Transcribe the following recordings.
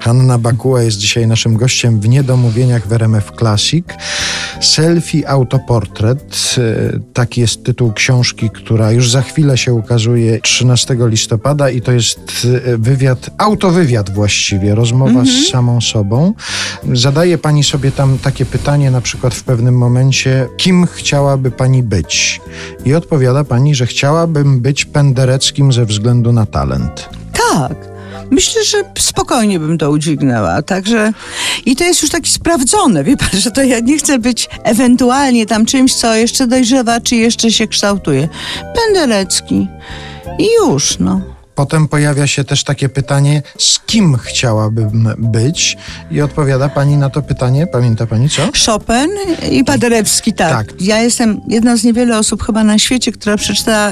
Hanna Bakuła jest dzisiaj naszym gościem w Niedomówieniach w RMF Classic. Selfie autoportret, e, taki jest tytuł książki, która już za chwilę się ukazuje 13 listopada i to jest e, wywiad, autowywiad właściwie, rozmowa z samą sobą. Zadaje pani sobie tam takie pytanie na przykład w pewnym momencie, kim chciałaby pani być? I odpowiada pani, że chciałabym być pendereckim ze względu na talent. Tak. Myślę, że spokojnie bym to udźwignęła. Także i to jest już taki sprawdzone, wie pan, że to ja nie chcę być ewentualnie tam czymś, co jeszcze dojrzewa, czy jeszcze się kształtuje. Penderecki. I już, no. Potem pojawia się też takie pytanie, z kim chciałabym być? I odpowiada pani na to pytanie, pamięta pani co? Chopin i Paderewski, tak. Tak. Ja jestem jedną z niewielu osób chyba na świecie, która przeczytała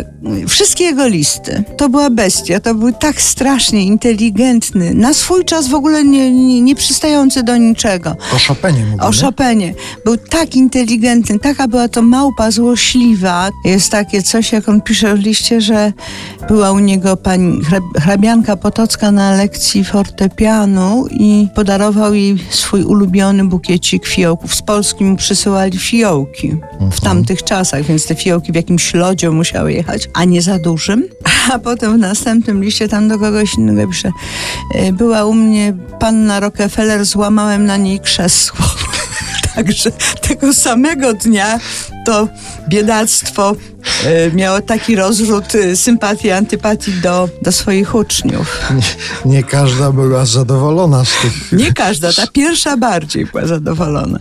wszystkie jego listy. To była bestia, to był tak strasznie inteligentny, na swój czas w ogóle nie, nie, nie przystający do niczego. O Chopinie mówimy. O Chopinie. Był tak inteligentny, taka była to małpa złośliwa. Jest takie coś, jak on pisze w liście, że była u niego pani hrabianka Potocka na lekcji fortepianu i podarował jej swój ulubiony bukiecik fiołków. Z Polski mu przysyłali fiołki w tamtych czasach, więc te fiołki w jakimś lodzie musiały jechać, a nie za dużym. A potem w następnym liście tam do kogoś innego pisze "E, była u mnie panna Rockefeller, złamałem na niej krzesło. Także tego samego dnia to biedactwo e, miało taki rozrzut e, sympatii, antypatii do, do swoich uczniów. Nie, nie każda była zadowolona z tych... Nie każda, ta pierwsza bardziej była zadowolona.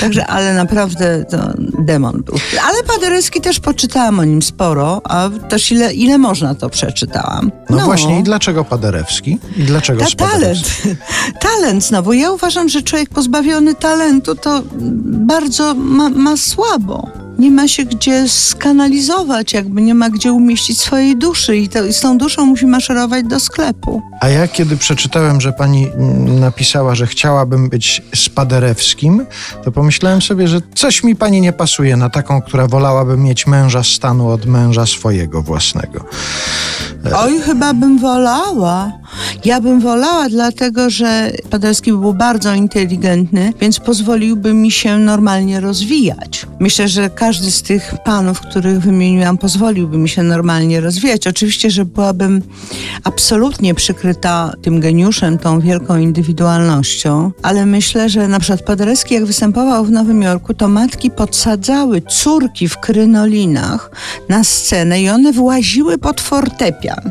Także, ale naprawdę to demon był. Ale Paderewski też poczytałam o nim sporo, a też ile, ile można to przeczytałam. No, właśnie, i dlaczego Paderewski? I dlaczego Ta talent. Talent znowu. Ja uważam, że człowiek pozbawiony talentu to bardzo ma, ma słabo. Nie ma się gdzie skanalizować, jakby nie ma gdzie umieścić swojej duszy i, to, i z tą duszą musi maszerować do sklepu. A ja kiedy przeczytałem, że pani mm, napisała, że chciałabym być Spaderewskim, to pomyślałem sobie, że coś mi pani nie pasuje na taką, która wolałaby mieć męża stanu od męża swojego własnego. Oj, chyba bym wolała. Ja bym wolała, dlatego że Paderewski był bardzo inteligentny, więc pozwoliłby mi się normalnie rozwijać. Myślę, że każdy z tych panów, których wymieniłam, pozwoliłby mi się normalnie rozwijać. Oczywiście, że byłabym absolutnie przykryta tym geniuszem, tą wielką indywidualnością, ale myślę, że na przykład Paderewski, jak występował w Nowym Jorku, to matki podsadzały córki w krynolinach na scenę i one właziły pod fortepian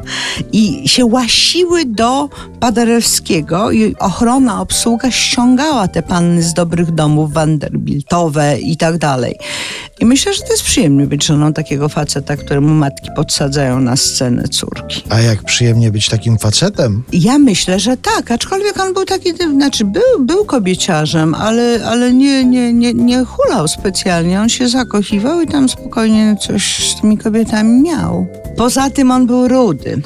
i się łasiły do Paderewskiego i ochrona, obsługa ściągała te panny z dobrych domów, Vanderbiltowe i tak dalej. I myślę, że to jest przyjemnie być żoną takiego faceta, któremu matki podsadzają na scenę córki. A jak przyjemnie być takim facetem? Ja myślę, że tak, aczkolwiek on był taki, znaczy był, był kobieciarzem, ale, ale nie, nie, nie, nie hulał specjalnie. On się zakochiwał i tam spokojnie coś z tymi kobietami miał. Poza tym on był rudy.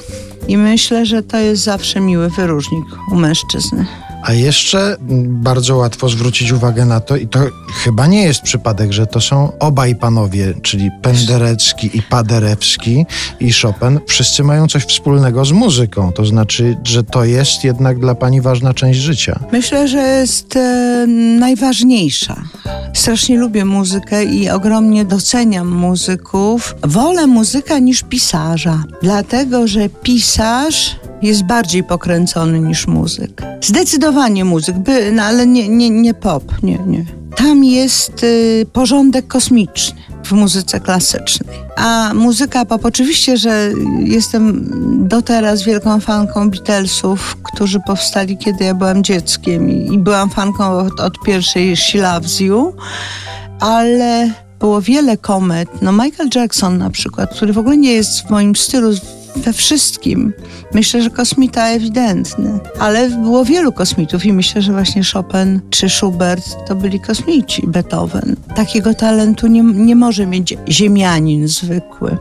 I myślę, że to jest zawsze miły wyróżnik u mężczyzny. A jeszcze bardzo łatwo zwrócić uwagę na to, i to chyba nie jest przypadek, że to są obaj panowie, czyli Penderecki i Paderewski i Chopin, wszyscy mają coś wspólnego z muzyką. To znaczy, że to jest jednak dla pani ważna część życia. Myślę, że jest e, najważniejsza. Strasznie lubię muzykę i ogromnie doceniam muzyków. Wolę muzyka niż pisarza, dlatego że pisarz jest bardziej pokręcony niż muzyk. Zdecydowanie muzyk, by, no ale nie, nie, nie pop, nie, nie. Tam jest y, porządek kosmiczny w muzyce klasycznej. A muzyka pop, oczywiście, że jestem do teraz wielką fanką Beatlesów, którzy powstali, kiedy ja byłam dzieckiem i, i byłam fanką od, od pierwszej She Loves You, ale było wiele komet. No Michael Jackson na przykład, który w ogóle nie jest w moim stylu we wszystkim. Myślę, że kosmita ewidentny, ale było wielu kosmitów i myślę, że właśnie Chopin czy Schubert to byli kosmici, Beethoven. Takiego talentu nie, nie może mieć ziemianin zwykły.